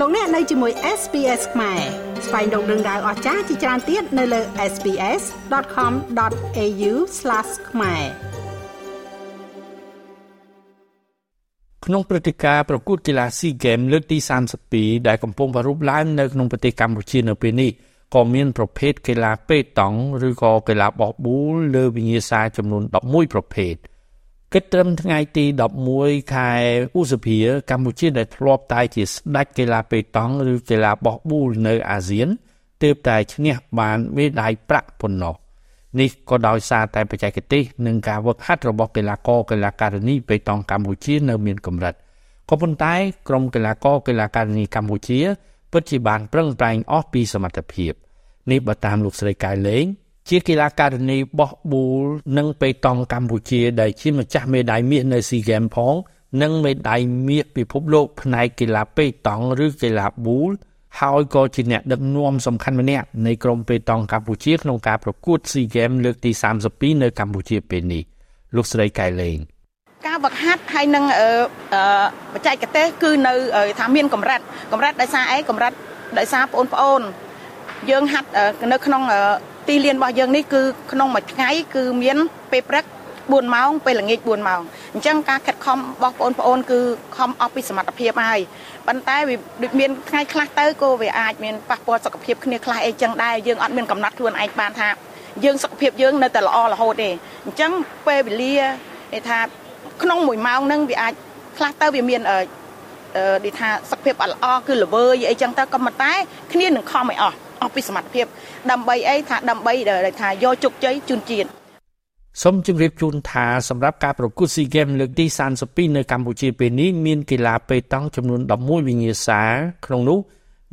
លោកអ្នកនៅជាមួយ SPS ខ្មែរស្វែងរកដឹងដៅអស្ចារ្យជាច្រើនទៀតនៅលើ SPS.com.au/ ខ្មែរក្នុងព្រឹត្តិការណ៍ប្រកួតកីឡា SEA Games លើកទី32ដែលកំពុងប្រារព្ធឡើងនៅក្នុងប្រទេសកម្ពុជានៅពេលនេះក៏មានប្រភេទកីឡាប៉េតង់ឬក៏កីឡាបោះប៊ូលលើវិញ្ញាសាចំនួន11ប្រភេទ។ គិតត្រឹមថ្ងៃទី11ខែឧសភាកម្ពុជាដែលធ្លាប់តែជាស្ដេចកីឡាប៉េតង់ឬកីឡាបោះប៊ូលនៅអាស៊ានទើបតែឈ្នះបានមេដាយប្រាក់ប៉ុណ្ណោះនេះក៏ដោយសារតែបច្ចេកទេសនិងការវឹកហាត់របស់កីឡាករកីឡាការិនីប៉េតង់កម្ពុជានៅមានកម្រិតក៏ប៉ុន្តែក្រុមកីឡាករកីឡាការិនីកម្ពុជាពិតជាបានប្រឹងប្រែងអស់ពីសមត្ថភាពនេះបើតាមលោកស្រីកែលេង ជាកីឡាការិនីបោះប៊ូលនិងប៉េតង់កម្ពុជា ដែលជាម្ចាស់មេដាយមាសនៅ SEA Games ផង និងមេដាយមាសពិភពលោកផ្នែកកីឡាប៉េតង់ឬកីឡាប៊ូលហើយក៏ជាអ្នកដឹកនាំសំខាន់ម្នាក់នៃក្រុមប៉េតង់កម្ពុជាក្នុងការប្រកួត SEA Games លើកទី32នៅកម្ពុជាពេលនេះលោកស្រីកែលេងការវឹកហាត់ហើយនឹងបច្ចេកទេសគឺនៅថាមានកម្រិតកម្រិតដោយសារអីកម្រិតដោយសារបងប្អូនយើងហាត់នៅក្នុង ទីលានរបស់យើងនេះគឺក្នុងមួយថ្ងៃគឺមានពេលព្រឹក4ម៉ោងពេលល្ងាច4ម៉ោងអញ្ចឹងការខិតខំរបស់បងប្អូនគឺខំអស់ពីសមត្ថភាពហើយប៉ុន្តែវាដូចមានថ្ងៃខ្លះទៅក៏វាអាចមានប៉ះពាល់សុខភាពគ្នាខ្លះអីចឹងដែរយើងអត់មានកំណត់ខ្លួនឯងបានថាយើងសុខភាពយើងនៅតែល្អរហូតទេអញ្ចឹងពេលវេលាគេថាក្នុង1ម៉ោងហ្នឹងវាអាចខ្លះទៅវាមានអឺនិយាយថាសុខភាពអត់ល្អគឺល្វើយអីចឹងទៅក៏ប៉ុន្តែគ្នានឹងខំឲ្យអស់ អស់ពីសមត្ថភាពដើម្បីអីថាដើម្បីថាយកជោគជ័យជូនជាតិសូមជម្រាបជូនថាសម្រាប់ការប្រកួត SEA Games លើកទី32នៅកម្ពុជាពេលនេះមានកីឡាប៉េតង់ចំនួន11វិញ្ញាសាក្នុងនោះ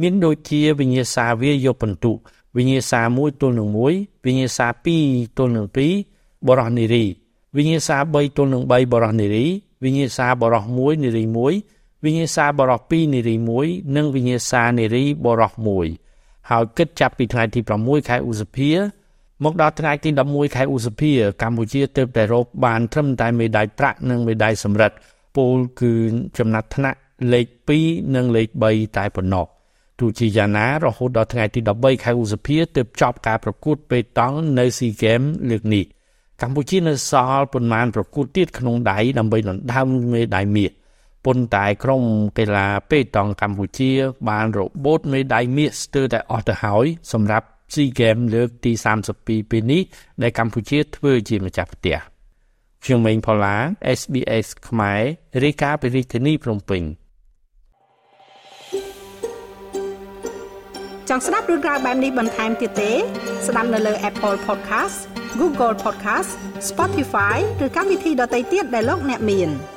មានដូចជាវិញ្ញាសាវាយកពិន្ទុវិញ្ញាសា1ទល់នឹង1វិញ្ញាសា2ទល់នឹង2បរោះនារីវិញ្ញាសា3ទល់នឹង3បរោះនារីវិញ្ញាសាបរោះ1នារី1វិញ្ញាសាបរោះ2នារី1និងវិញ្ញាសានារីបរោះ1 ហើយគិតចាប់ពីថ្ងៃទី6ខែឧសភាមកដល់ថ្ងៃទី11ខែឧសភាកម្ពុជាទើបតែរកបានត្រឹមតែមេដាយប្រាក់និងមេដាយសំរិទ្ធពលគឺចំណាត់ថ្នាក់លេខ2និងលេខ3តែប៉ុណ្ណោះទោះជាយ៉ាងណារហូតដល់ថ្ងៃទី13ខែឧសភាទើបចប់ការប្រកួតប៉េតង់នៅ SEA Games លើកនេះកម្ពុជានៅសល់ប៉ុន្មានប្រកួតទៀតក្នុងដៃដើម្បីដណ្ដើមមេដាយមាស ប៉ុន្តែក្រុមកីឡាប៉េតង់កម្ពុជា បានរបូតមេដាយមាសស្ទើរតែអស់ទៅហើយសម្រាប់ SEA Games លើកទី32ពេលនេះដែលកម្ពុជាធ្វើជាម្ចាស់ផ្ទះខ្ញុំម៉េងផល្លា SBS ខ្មែររាយការណ៍ពីរាជធានីភ្នំពេញចង់ស្ដាប់រឿងក្រៅបែបនេះបន្ថែមទៀតទេ ស្ដាប់នៅលើ Apple Podcast Google Podcast Spotify ឬកម្មវិធីដទៃទៀតដែលលោកអ្នកមាន។